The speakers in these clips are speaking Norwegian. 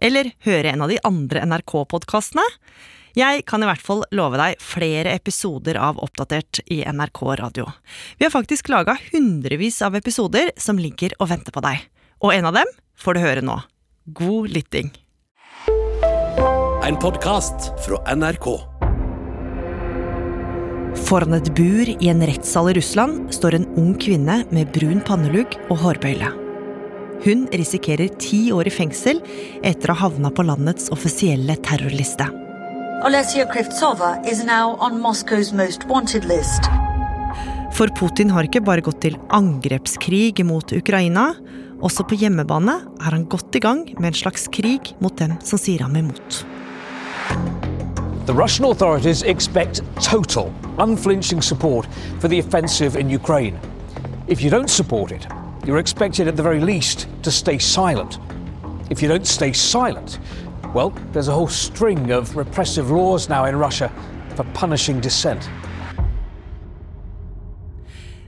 Eller høre en av de andre NRK-podkastene? Jeg kan i hvert fall love deg flere episoder av Oppdatert i NRK Radio. Vi har faktisk laga hundrevis av episoder som ligger og venter på deg. Og en av dem får du høre nå. God lytting. En podkast fra NRK. Foran et bur i en rettssal i Russland står en ung kvinne med brun pannelugg og hårbøyle. Hun risikerer ti år i fengsel etter å ha havna på landets offisielle terrorliste. Olesya Krivtsova is now on Moscow's most wanted list. For Putin har ikke bare gått til angrepskrig mot Ukraina. Også på hjemmebane er han godt i gang med en slags krig mot dem som sier ham imot. The Russian authorities expect total, unflinching support for the offensive in Ukraine. If you don't support it, you're expected at the very least to stay silent. If you don't stay silent, well, there's a whole string of repressive laws now in Russia for punishing dissent.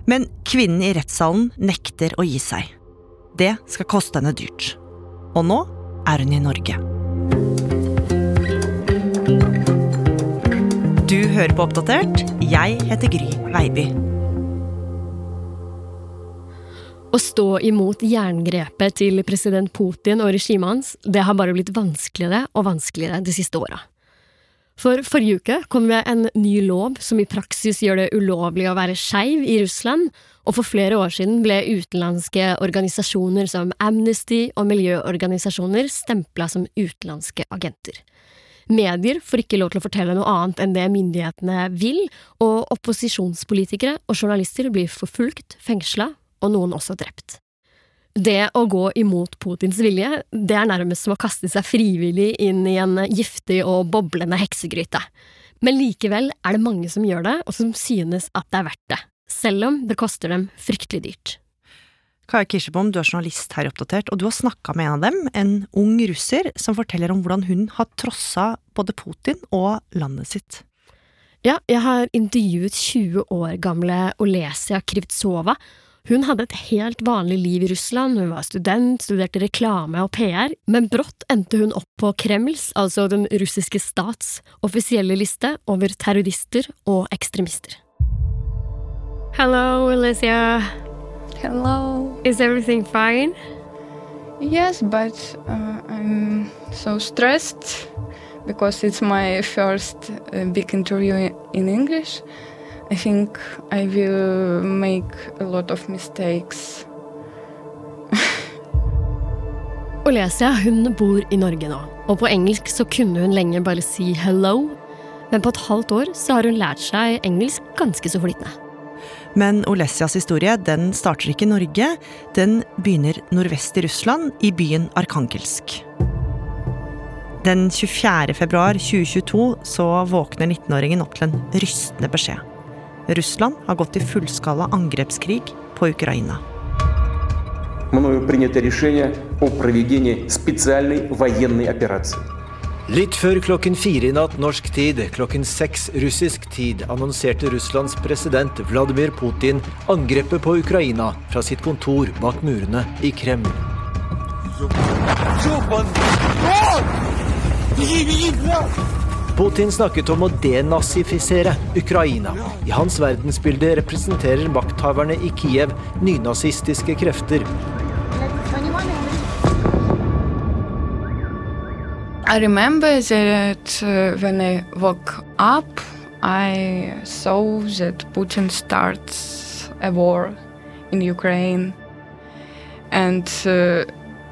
Men kvinnen i rettssalen nekter å gi seg. Det skal koste henne dyrt. Og nå er hun i Norge. Du hører på Oppdatert. Jeg heter Gry Veiby. Å stå imot jerngrepet til president Putin og regimet hans, det har bare blitt vanskeligere og vanskeligere de siste åra. For forrige uke kom det en ny lov som i praksis gjør det ulovlig å være skeiv i Russland, og for flere år siden ble utenlandske organisasjoner som Amnesty og miljøorganisasjoner stempla som utenlandske agenter. Medier får ikke lov til å fortelle noe annet enn det myndighetene vil, og opposisjonspolitikere og journalister blir forfulgt, fengsla og noen også drept. Det å gå imot Putins vilje, det er nærmest som å kaste seg frivillig inn i en giftig og boblende heksegryte. Men likevel er det mange som gjør det, og som synes at det er verdt det. Selv om det koster dem fryktelig dyrt. Kaja Kirsebom, du er journalist her Oppdatert, og du har snakka med en av dem, en ung russer, som forteller om hvordan hun har trossa både Putin og landet sitt. Ja, jeg har intervjuet 20 år gamle Olesia Krivtsova, hun hadde et helt vanlig liv i Russland, hun var student, studerte reklame og PR, men brått endte hun opp på Kremls, altså den russiske stats, offisielle liste over terrorister og ekstremister. Hello, Alicia. Hello. Is everything fine? Yes, but uh, I'm so stressed because it's my first uh, big interview in English. I think I will make a lot of mistakes. Olesia hun bor i Norge nå, og på engelsk så kunne hun lenge bare si hello, men på et halvt år så har hun lært seg engelsk ganske så flytende. Men Olesias historie den starter ikke i Norge, den begynner nordvest i Russland, i byen Arkangelsk. Den 24. februar 2022 så våkner 19-åringen opp til en rystende beskjed. Russland har gått i fullskala angrepskrig på Ukraina. Litt før klokken fire i natt norsk tid, klokken seks russisk tid, annonserte Russlands president Vladimir Putin angrepet på Ukraina fra sitt kontor bak murene i Kreml. Putin snakket om å denazifisere Ukraina. I hans verdensbilde representerer makthaverne i Kiev nynazistiske krefter. I remember that uh, when I woke up, I saw that Putin starts a war in Ukraine. And uh,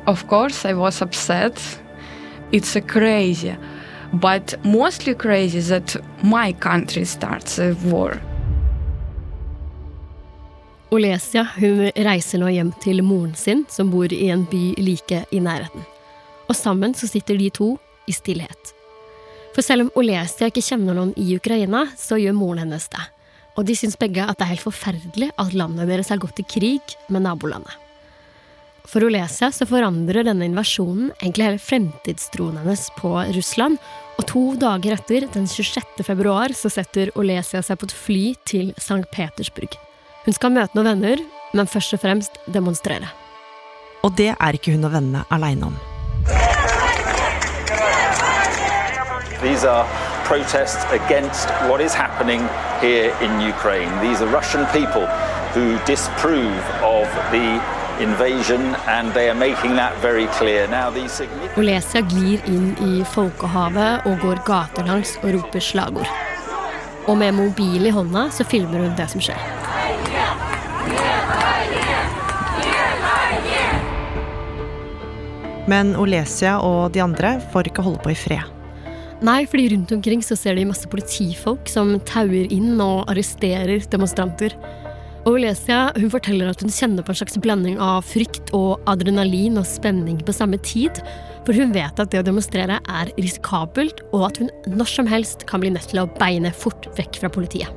of course, I was upset. It's a crazy. But mostly crazy that my country starts a war. Olesia hun reiser nå hjem til moren sin, som bor i en by like i nærheten. Og sammen så sitter de to i stillhet. For selv om Olesia ikke kjenner noen i Ukraina, så gjør moren hennes det. Og de syns begge at det er helt forferdelig at landet deres har gått i krig med nabolandet. For Olesia så forandrer denne invasjonen egentlig hele fremtidstroen hennes på Russland, og to dager etter, den 26. februar, så setter Olesia seg på et fly til St. Petersburg. Hun skal møte noen venner, men først og fremst demonstrere. Og det er ikke hun og vennene aleine om. These are protests against what is happening here in Ukraine. These are Russian people who disprove of the invasion, and they are making that very clear. Now, these significant... Olesia glir inn i folkehavet og går gatelangs og roper slagord. Og med mobil i hånda så filmer hun det som skjer. Men Olesia og de andre får ikke holde på i fred. Nei, fordi rundt omkring så ser de masse politifolk som tauer inn og arresterer demonstranter. Og Olesia hun forteller at hun kjenner på en slags blanding av frykt og adrenalin og spenning på samme tid. For hun vet at det å demonstrere er risikabelt, og at hun når som helst kan bli nødt til å beine fort vekk fra politiet.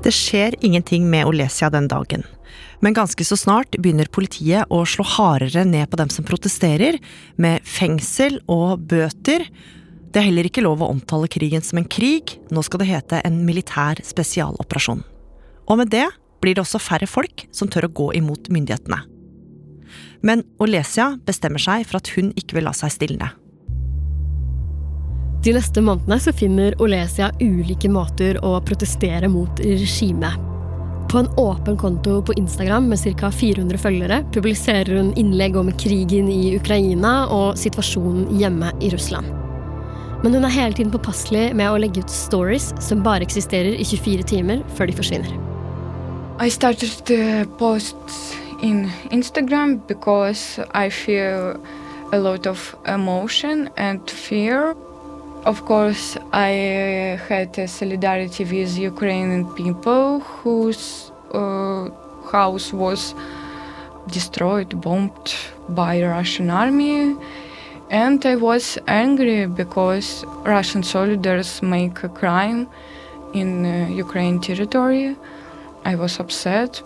Det skjer ingenting med Olesia den dagen. Men ganske så snart begynner politiet å slå hardere ned på dem som protesterer, med fengsel og bøter. Det er heller ikke lov å omtale krigen som en krig, nå skal det hete en militær spesialoperasjon. Og med det blir det også færre folk som tør å gå imot myndighetene. Men Olesia bestemmer seg for at hun ikke vil la seg stilne. De neste månedene så finner Olesia ulike måter å protestere mot regimet. På en åpen konto på Instagram med ca. 400 følgere publiserer hun innlegg om krigen i Ukraina og situasjonen hjemme i Russland. Men hun er hele tiden påpasselig med å legge ut stories som bare eksisterer i 24 timer før de forsvinner. I started to post in Instagram because I feel a lot of emotion and fear. Of course, I had a solidarity with Ukrainian people whose uh, house was destroyed, bombed by Russian army. And I was angry because Russian soldiers make a crime in uh, Ukraine territory. I was upset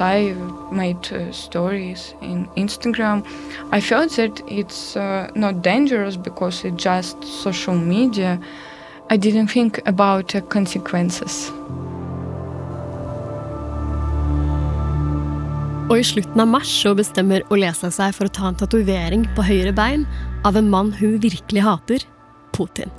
I made uh, stories in Instagram. I felt that it's uh, not dangerous because it's just social media. I didn't think about consequences. Og i slutten av mars så bestemmer Olesa seg for å ta en tatovering på høyre bein av en mann hun virkelig hater, Putin.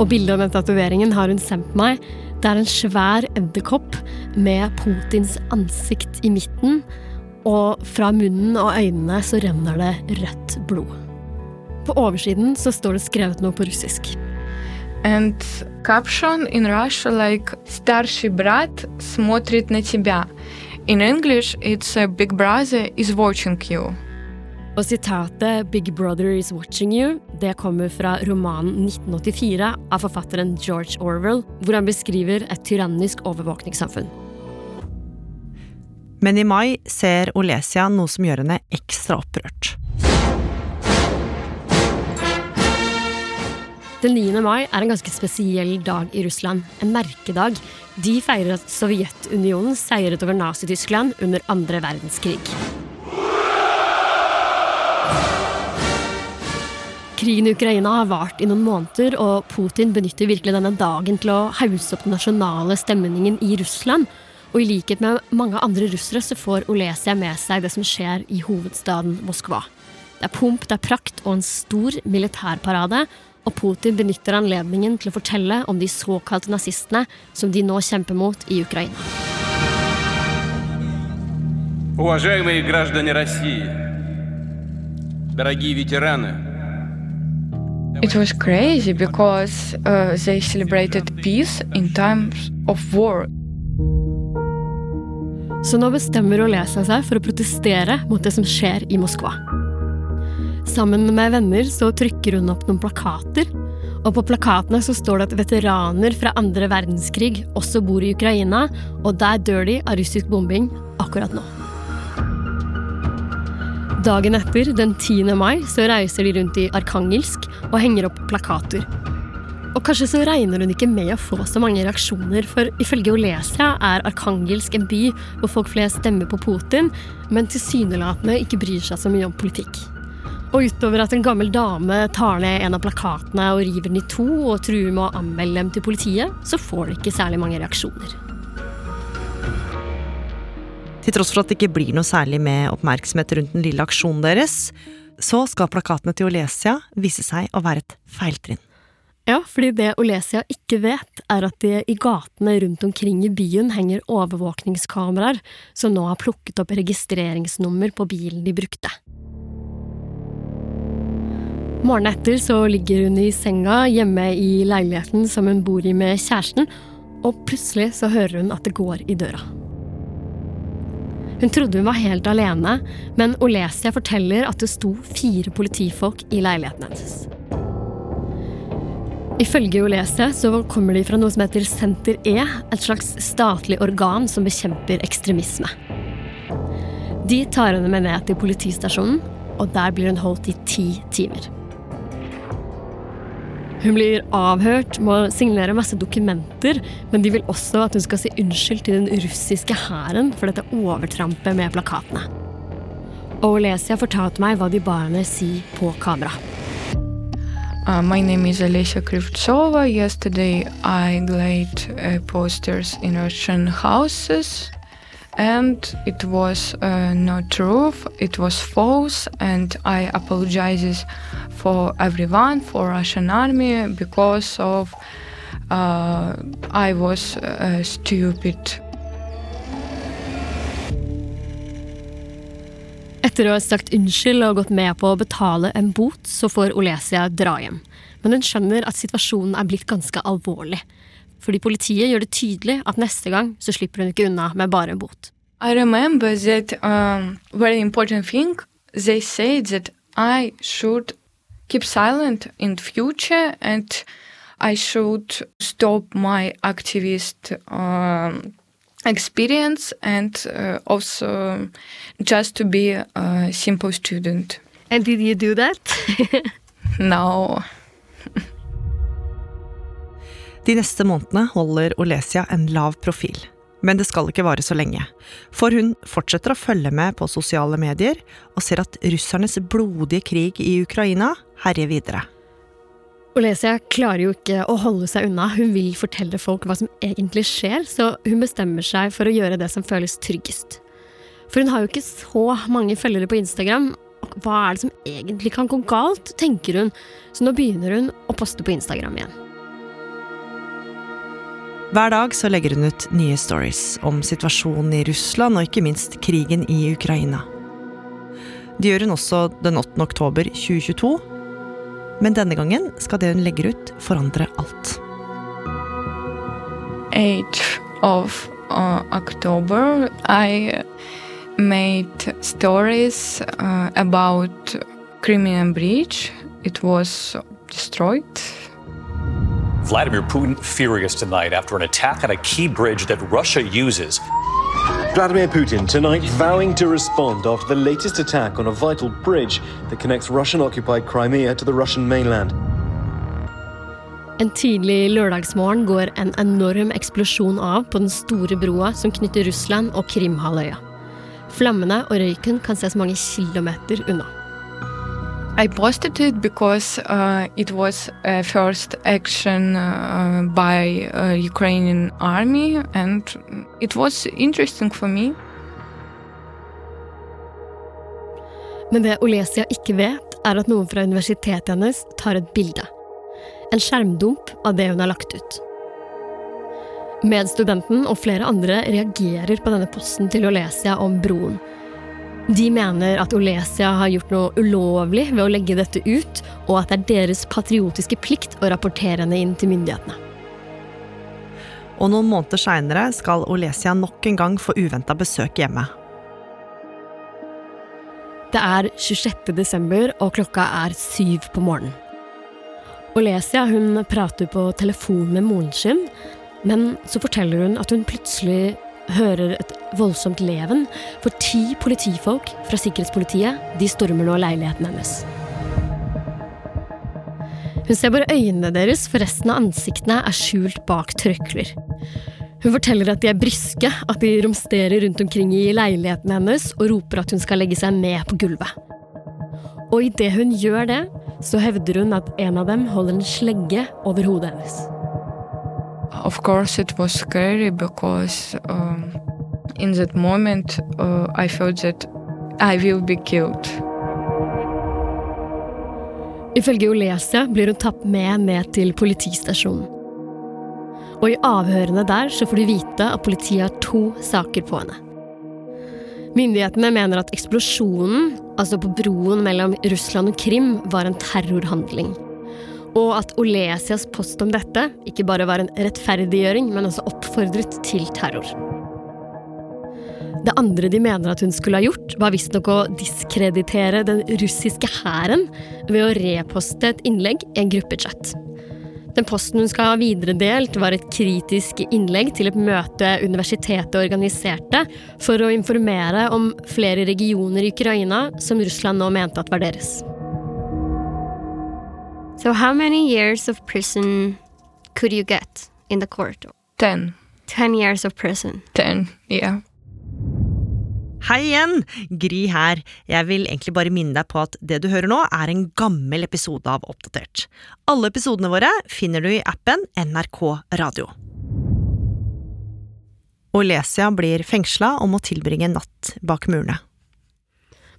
Og bildet av den tatoveringen har hun sendt meg, det er en svær edderkopp med Putins ansikt i midten, og fra munnen og øynene så renner det rødt blod. På oversiden så står det skrevet noe på russisk. And caption in Russia like «Старший брат смотрит на тебя». In English, it's «Big brother is watching you». Og sitatet 'Big Brother is watching you' det kommer fra romanen 1984 av forfatteren George Orwell, hvor han beskriver et tyrannisk overvåkningssamfunn. Men i mai ser Olesia noe som gjør henne ekstra opprørt. Den 9. mai er en ganske spesiell dag i Russland. En merkedag. De feirer at Sovjetunionen seiret over Nazi-Tyskland under andre verdenskrig. Krigen i Ukraina har vart i noen måneder, og Putin benytter virkelig denne dagen til å hause opp den nasjonale stemningen i Russland. Og i likhet med mange andre russere så får Olesia med seg det som skjer i hovedstaden Moskva. Det er pomp, det er prakt og en stor militærparade, og Putin benytter anledningen til å fortelle om de såkalte nazistene som de nå kjemper mot i Ukraina. Уважаемые граждане России, дорогие ветераны, It was crazy because uh, they celebrated peace in times of war. Så nå bestemmer Olesa seg for å protestere mot det som skjer i Moskva. Sammen med venner så trykker hun opp noen plakater. Og på plakatene så står det at veteraner fra andre verdenskrig også bor i Ukraina, og der dør de av russisk bombing akkurat nå. Dagen etter, den 10. mai, så reiser de rundt i Arkangelsk og henger opp plakater. Og kanskje så regner hun ikke med å få så mange reaksjoner, for ifølge Olesia er Arkangelsk en by hvor folk flest stemmer på Putin, men tilsynelatende ikke bryr seg så mye om politikk. Og utover at en gammel dame tar ned en av plakatene og river den i to og truer med å anmelde dem til politiet, så får det ikke særlig mange reaksjoner. Til tross for at det ikke blir noe særlig med oppmerksomhet rundt den lille aksjonen deres, så skal plakatene til Olesia vise seg å være et feiltrinn. Ja, fordi det Olesia ikke vet, er at det i gatene rundt omkring i byen henger overvåkningskameraer som nå har plukket opp registreringsnummer på bilen de brukte. Morgenen etter så ligger hun i senga hjemme i leiligheten som hun bor i med kjæresten, og plutselig så hører hun at det går i døra. Hun trodde hun var helt alene, men Olesia forteller at det sto fire politifolk i leiligheten hennes. Ifølge Olesia så kommer de fra noe som heter Senter E, et slags statlig organ som bekjemper ekstremisme. De tar henne med ned til politistasjonen, og der blir hun holdt i ti timer. Hun blir avhørt, må signere masse dokumenter, men de vil også at hun skal si unnskyld til den russiske hæren for dette overtrampet med plakatene. Olesia fortalte meg hva de ba henne si på kamera. Uh, my name is Alessia Krivtsova. Yesterday I laid uh, posters in Russian houses and it was uh, not true it was false and i apologizes for everyone for russian army because of uh, i was uh, stupid Etter å ha sagt unnskyld og gått med på å betale en bot, så får Olesia dra hjem. Men hun skjønner at situasjonen er blitt ganske alvorlig. Fordi politiet gjør det tydelig at neste gang så slipper hun ikke unna med bare en bot. I remember that um, very important thing. They say that I should keep silent in future and I should stop my activist um, experience and uh, also just to be a simple student. And did you do that? no. De neste månedene holder Olesia en lav profil. Men det skal ikke vare så lenge, for hun fortsetter å følge med på sosiale medier og ser at russernes blodige krig i Ukraina herjer videre. Olesia klarer jo ikke å holde seg unna, hun vil fortelle folk hva som egentlig skjer, så hun bestemmer seg for å gjøre det som føles tryggest. For hun har jo ikke så mange følgere på Instagram, hva er det som egentlig kan gå galt, tenker hun, så nå begynner hun å poste på Instagram igjen. Hver dag så legger hun ut nye stories om situasjonen i Russland og ikke minst krigen i Ukraina. Det gjør hun også den 8. oktober 2022, men denne gangen skal det hun legger ut, forandre alt. 8th of uh, October, I made stories uh, about Crimean Bridge. It was destroyed. Vladimir Putin furious tonight after an attack on a key bridge that Russia uses. Vladimir Putin tonight vowing to respond after the latest attack on a vital bridge that connects Russian occupied Crimea to the Russian mainland. En tidlig lørdagsmorgen går en enorm eksplosjon av på den store broa som knytter Russland og Krimhalvøya. Flammene og røyken kan ses mange kilometer unna. I posted it because uh, it was a first action uh, by uh, Ukrainian army, and it was interesting for me. Men det Olesia ikke vet, er at noen fra universitetet hennes tar et bilde. En skjermdump av det hun har lagt ut. Medstudenten og flere andre reagerer på denne posten til Olesia om broen. De mener at Olesia har gjort noe ulovlig ved å legge dette ut, og at det er deres patriotiske plikt å rapportere henne inn til myndighetene. Og noen måneder seinere skal Olesia nok en gang få uventa besøk hjemme. Det er 26. desember, og klokka er syv på morgenen. Olesia hun prater på telefon med moren sin, men så forteller hun at hun plutselig hører et voldsomt leven, for ti politifolk fra sikkerhetspolitiet de stormer nå leiligheten hennes. Hun ser bare øynene deres, for resten av ansiktene er skjult bak trøkler. Hun forteller at de er bryske, at de romsterer rundt omkring i leiligheten hennes og roper at hun skal legge seg ned på gulvet. Og idet hun gjør det, så hevder hun at en av dem holder en slegge over hodet hennes. Of course, it was scary because um, in that moment uh, I felt that I will be killed. Ifølge Olesia blir hun tatt med ned til politistasjonen. Og i avhørene der så får du vite at politiet har to saker på henne. Myndighetene mener at eksplosjonen, altså på broen mellom Russland og Krim, var en terrorhandling. Og at Olesias post om dette ikke bare var en rettferdiggjøring, men også oppfordret til terror. Det andre de mener at hun skulle ha gjort, var visstnok å diskreditere den russiske hæren ved å reposte et innlegg i en gruppechat. Den posten hun skal ha videredelt, var et kritisk innlegg til et møte universitetet organiserte for å informere om flere regioner i Ukraina som Russland nå mente at var deres. So how many years of prison could you get in the court? Ten. Ten years of prison. Ten, yeah. Hei igjen! Gry her. Jeg vil egentlig bare minne deg på at det du hører nå, er en gammel episode av Oppdatert. Alle episodene våre finner du i appen NRK Radio. Olesia blir fengsla og må tilbringe en natt bak murene.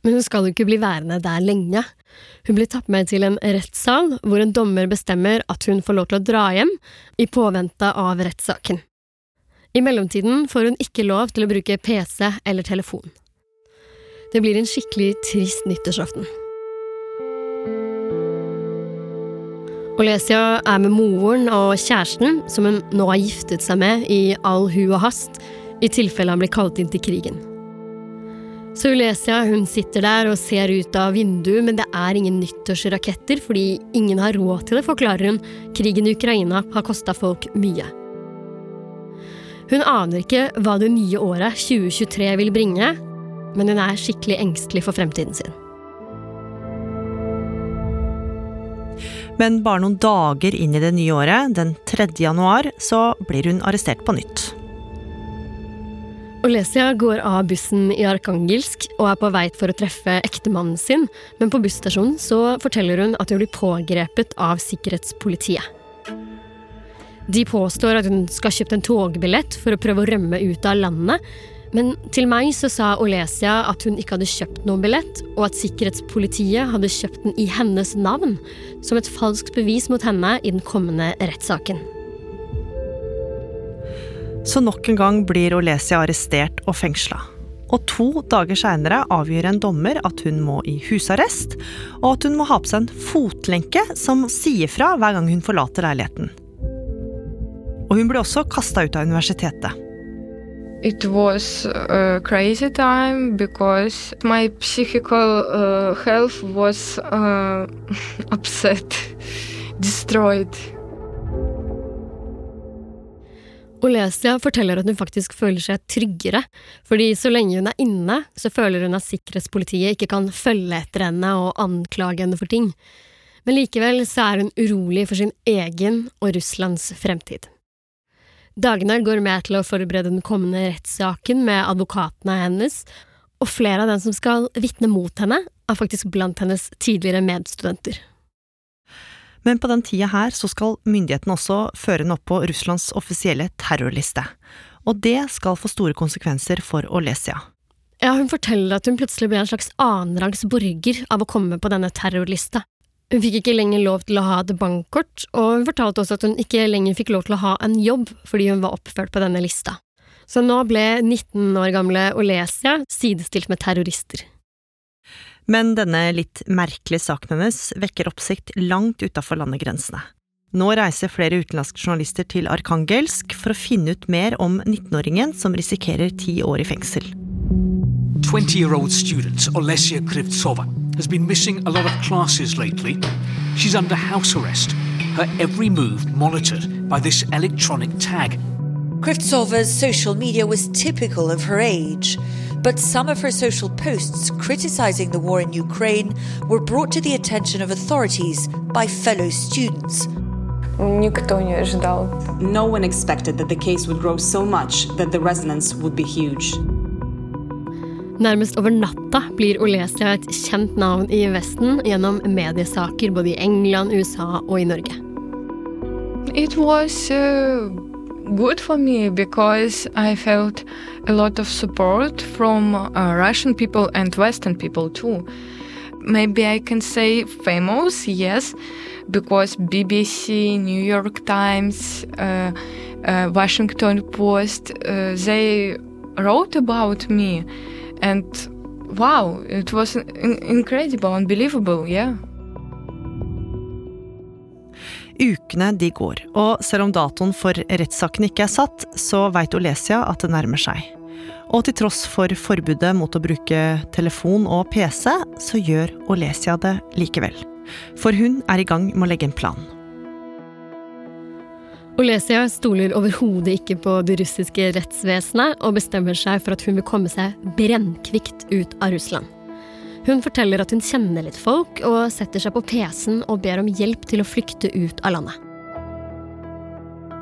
Men hun skal jo ikke bli værende der lenge. Hun blir tatt med til en rettssal hvor en dommer bestemmer at hun får lov til å dra hjem i påvente av rettssaken. I mellomtiden får hun ikke lov til å bruke PC eller telefon. Det blir en skikkelig trist nyttårsaften. Olesia er med moren og kjæresten, som hun nå har giftet seg med i all hu og hast, i tilfelle han blir kalt inn til krigen. Så Olesia hun sitter der og ser ut av vinduet, men det er ingen nyttårsraketter fordi ingen har råd til det, forklarer hun. Krigen i Ukraina har kosta folk mye. Hun aner ikke hva det nye året 2023 vil bringe, men hun er skikkelig engstelig for fremtiden sin. Men bare noen dager inn i det nye året, den 3. januar, så blir hun arrestert på nytt. Olesia går av bussen i Arkangelsk og er på vei for å treffe ektemannen sin, men på busstasjonen så forteller hun at hun blir pågrepet av sikkerhetspolitiet. De påstår at hun skal ha kjøpt en togbillett for å prøve å rømme ut av landet. Men til meg så sa Olesia at hun ikke hadde kjøpt noen billett, og at sikkerhetspolitiet hadde kjøpt den i hennes navn, som et falskt bevis mot henne i den kommende rettssaken. Så nok en gang blir Olesia arrestert og fengsla. Og to dager seinere avgjør en dommer at hun må i husarrest, og at hun må ha på seg en fotlenke som sier fra hver gang hun forlater leiligheten. Og hun ble også kasta ut av universitetet. It was a crazy time because my psychical uh, health was uh, upset, destroyed. Olesia forteller at hun faktisk føler seg tryggere, fordi så lenge hun er inne, så føler hun at sikkerhetspolitiet ikke kan følge etter henne og anklage henne for ting. Men likevel så er hun urolig for sin egen og Russlands fremtid. Dagene går med til å forberede den kommende rettssaken med advokatene hennes, og flere av dem som skal vitne mot henne, er faktisk blant hennes tidligere medstudenter. Men på den tida her så skal myndighetene også føre henne opp på Russlands offisielle terrorliste. Og det skal få store konsekvenser for Olesia. Ja, hun forteller at hun plutselig ble en slags annenrangs borger av å komme på denne terrorlista. Hun fikk ikke lenger lov til å ha et bankkort, og hun fortalte også at hun ikke lenger fikk lov til å ha en jobb fordi hun var oppført på denne lista. Så nå ble 19 år gamle Olesia sidestilt med terrorister. Men denne litt merkelige saken hennes vekker oppsikt langt utafor landegrensene. Nå reiser flere utenlandske journalister til Arkangelsk for å finne ut mer om 19-åringen som risikerer ti år i fengsel. 20-year-old student Olesya Krivtsova has been missing a lot of classes lately. She's under house arrest, her every move monitored by this electronic tag. Krivtsova's social media was typical of her age, but some of her social posts criticizing the war in Ukraine were brought to the attention of authorities by fellow students. No one expected that the case would grow so much that the resonance would be huge. Nærmest over natta blir Olesia et kjent navn i Vesten gjennom mediesaker både i England, USA og i Norge. It was, uh good for me because I felt a lot of support from uh, Russian people and Western people too. Maybe I can say famous, yes, because BBC, New York Times, uh, uh, Washington Post, uh, they wrote about me. And wow, it was in- incredible, unbelievable, yeah. Ukene de går, og selv om datoen for rettssaken ikke er satt, så veit Olesia at det nærmer seg. Og til tross for forbudet mot å bruke telefon og PC, så gjør Olesia det likevel. For hun er i gang med å legge en plan. Olesia stoler overhodet ikke på det russiske rettsvesenet og bestemmer seg for at hun vil komme seg brennkvikt ut av Russland. Hun forteller at hun kjenner litt folk, og setter seg på PC-en og ber om hjelp til å flykte ut av landet.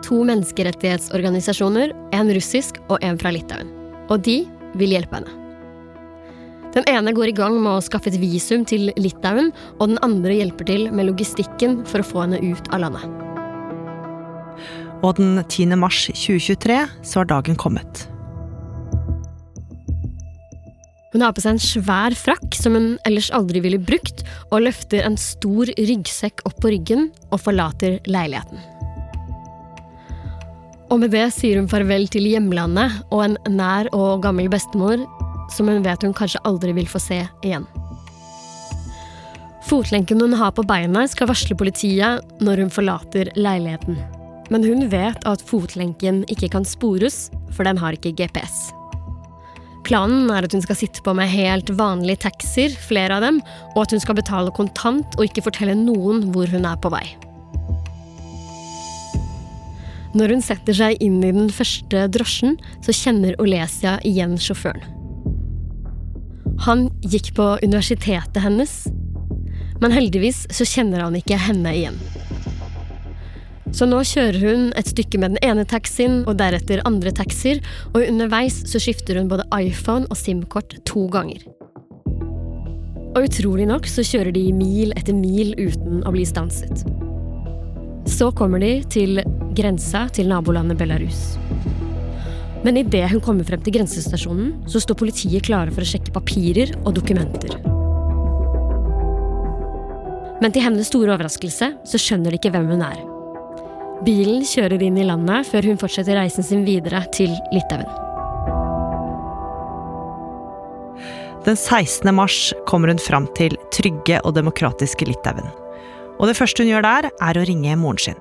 To menneskerettighetsorganisasjoner, en russisk og en fra Litauen. Og de vil hjelpe henne. Den ene går i gang med å skaffe et visum til Litauen, og den andre hjelper til med logistikken for å få henne ut av landet. Og den 10. mars 2023 så har dagen kommet. Hun har på seg en svær frakk som hun ellers aldri ville brukt, og løfter en stor ryggsekk opp på ryggen og forlater leiligheten. Og med det sier hun farvel til hjemlandet og en nær og gammel bestemor som hun vet hun kanskje aldri vil få se igjen. Fotlenken hun har på beina, skal varsle politiet når hun forlater leiligheten. Men hun vet at fotlenken ikke kan spores, for den har ikke GPS. Planen er at hun skal sitte på med helt vanlige taxier, flere av dem, og at hun skal betale kontant og ikke fortelle noen hvor hun er på vei. Når hun setter seg inn i den første drosjen, så kjenner Olesia igjen sjåføren. Han gikk på universitetet hennes, men heldigvis så kjenner han ikke henne igjen. Så nå kjører hun et stykke med den ene taxien og deretter andre taxier, og underveis så skifter hun både iPhone og SIM-kort to ganger. Og utrolig nok så kjører de mil etter mil uten å bli stanset. Så kommer de til grensa til nabolandet Belarus. Men idet hun kommer frem til grensestasjonen, så står politiet klare for å sjekke papirer og dokumenter. Men til hennes store overraskelse så skjønner de ikke hvem hun er. Bilen kjører inn i landet før hun fortsetter reisen sin videre til Litauen. Den 16. mars kommer hun fram til trygge og demokratiske Litauen. Og det første hun gjør der, er å ringe moren sin.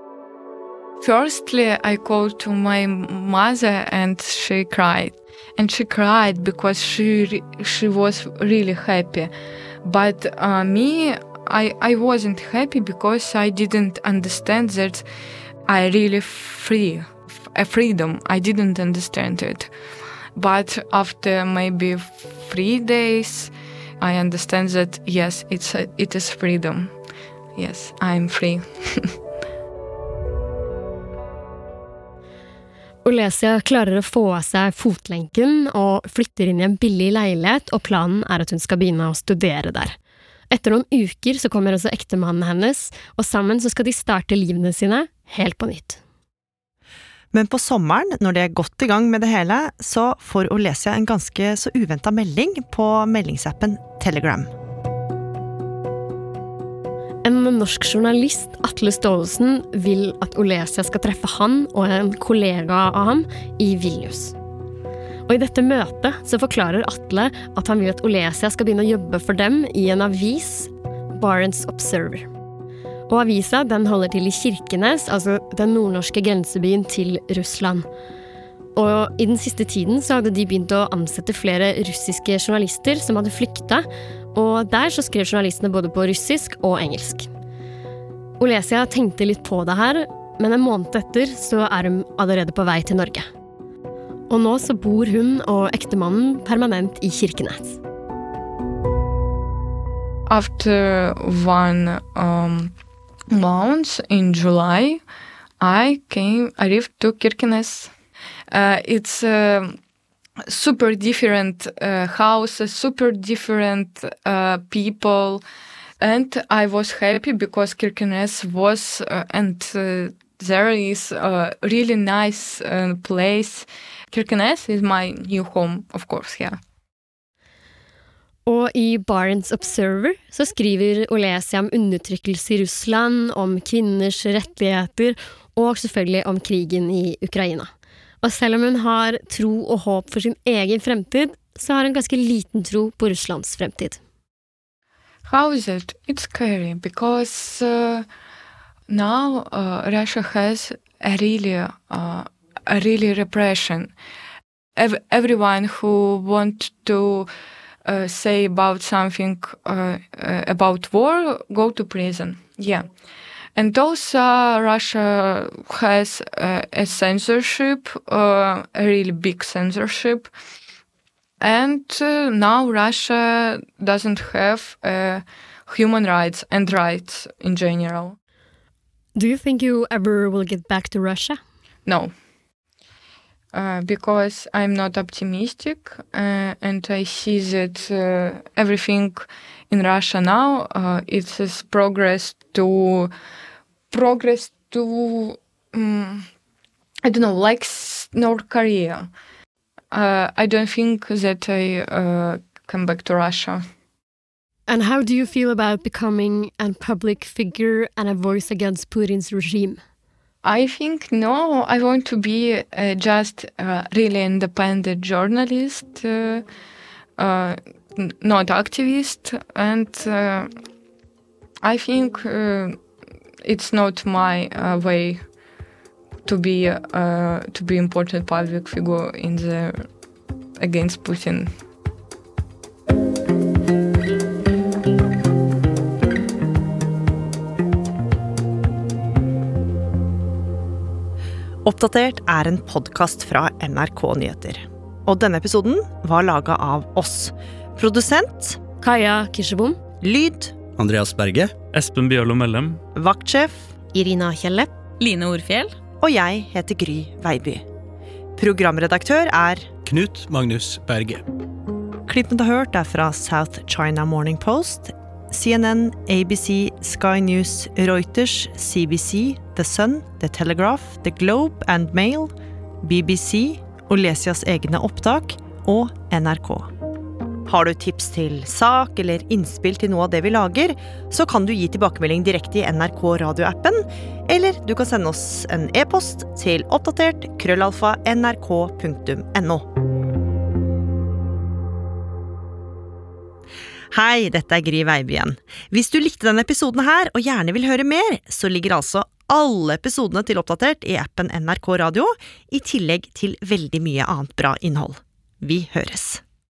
Firstly, I called to my mother and she cried. And she cried because she she was really happy. But uh, me, I, I wasn't happy because I didn't understand that I really free, a freedom. I didn't understand it. But after maybe three days, I understand that yes, it's a, it is freedom. Yes, I'm free. Olesia klarer å få av seg fotlenken og flytter inn i en billig leilighet, og planen er at hun skal begynne å studere der. Etter noen uker så kommer også ektemannen hennes, og sammen så skal de starte livene sine helt på nytt. Men på sommeren, når de er godt i gang med det hele, så får Olesia en ganske så uventa melding på meldingsappen Telegram. En norsk journalist, Atle Staalesen, vil at Olesia skal treffe han og en kollega av ham i Vilnius. Og I dette møtet så forklarer Atle at han vil at Olesia skal begynne å jobbe for dem i en avis, Barents Observer. Og Avisa den holder til i Kirkenes, altså den nordnorske grensebyen til Russland. Og I den siste tiden så hadde de begynt å ansette flere russiske journalister som hadde flykta, og der så skrev journalistene både på russisk og engelsk. Olesia tenkte litt på det her, men en måned etter så er hun allerede på vei til Norge. Og nå så bor hun og ektemannen permanent i Kirkenes. After one um, month in July, I came, arrived to Kirkenes. Uh, it's uh, super different uh, houses, super different uh, people, and I was happy because Kirkenes was uh, and uh, there is a really nice uh, place. Kirkenes is my new home, of course. Yeah. Og i Barents Observer så skriver Olesia om undertrykkelse i Russland, om kvinners rettigheter og selvfølgelig om krigen i Ukraina. Og selv om hun har tro og håp for sin egen fremtid, så har hun ganske liten tro på Russlands fremtid. How is it? It's scary because uh, now uh, Russia has a really, uh, a really repression. Ev- everyone who want to uh, say about something uh, uh, about war go to prison. Yeah. And also, Russia has uh, a censorship, uh, a really big censorship. And uh, now Russia doesn't have human rights and rights in general. Do you think you ever will get back to Russia? No. Uh, because I'm not optimistic uh, and I see that uh, everything in Russia now uh, it progress to progress to um, I don't know like North Korea. Uh, I don't think that I come back to Russia. And how do you feel about becoming a public figure and a voice against Putin's regime? I think no. I want to be uh, just a really independent journalist, uh, uh, not activist, and uh, I think uh, it's not my uh, way to be uh, to be important public figure in the against Putin. Oppdatert er en podkast fra NRK Nyheter. Og denne episoden var laga av oss. Produsent Kaja Kirsebom. Lyd Andreas Berge. Espen Bjørlo Mellem. Vaktsjef Irina Kjelle. Line Orfjell. Og jeg heter Gry Veiby. Programredaktør er Knut Magnus Berge. Klippen du har hørt, er fra South China Morning Post, CNN, ABC, Sky News, Reuters, CBC, The Sun, The Telegraph, The Globe and Mail, BBC, Olesias egne opptak og NRK. Har du tips til sak eller innspill til noe av det vi lager, så kan du gi tilbakemelding direkte i NRK radioappen, eller du kan sende oss en e-post til oppdatert krøllalfa nrk.no. Hei, dette er Gry Veiby igjen. Hvis du likte denne episoden her og gjerne vil høre mer, så ligger altså alle episodene til Oppdatert i appen NRK Radio, i tillegg til veldig mye annet bra innhold. Vi høres.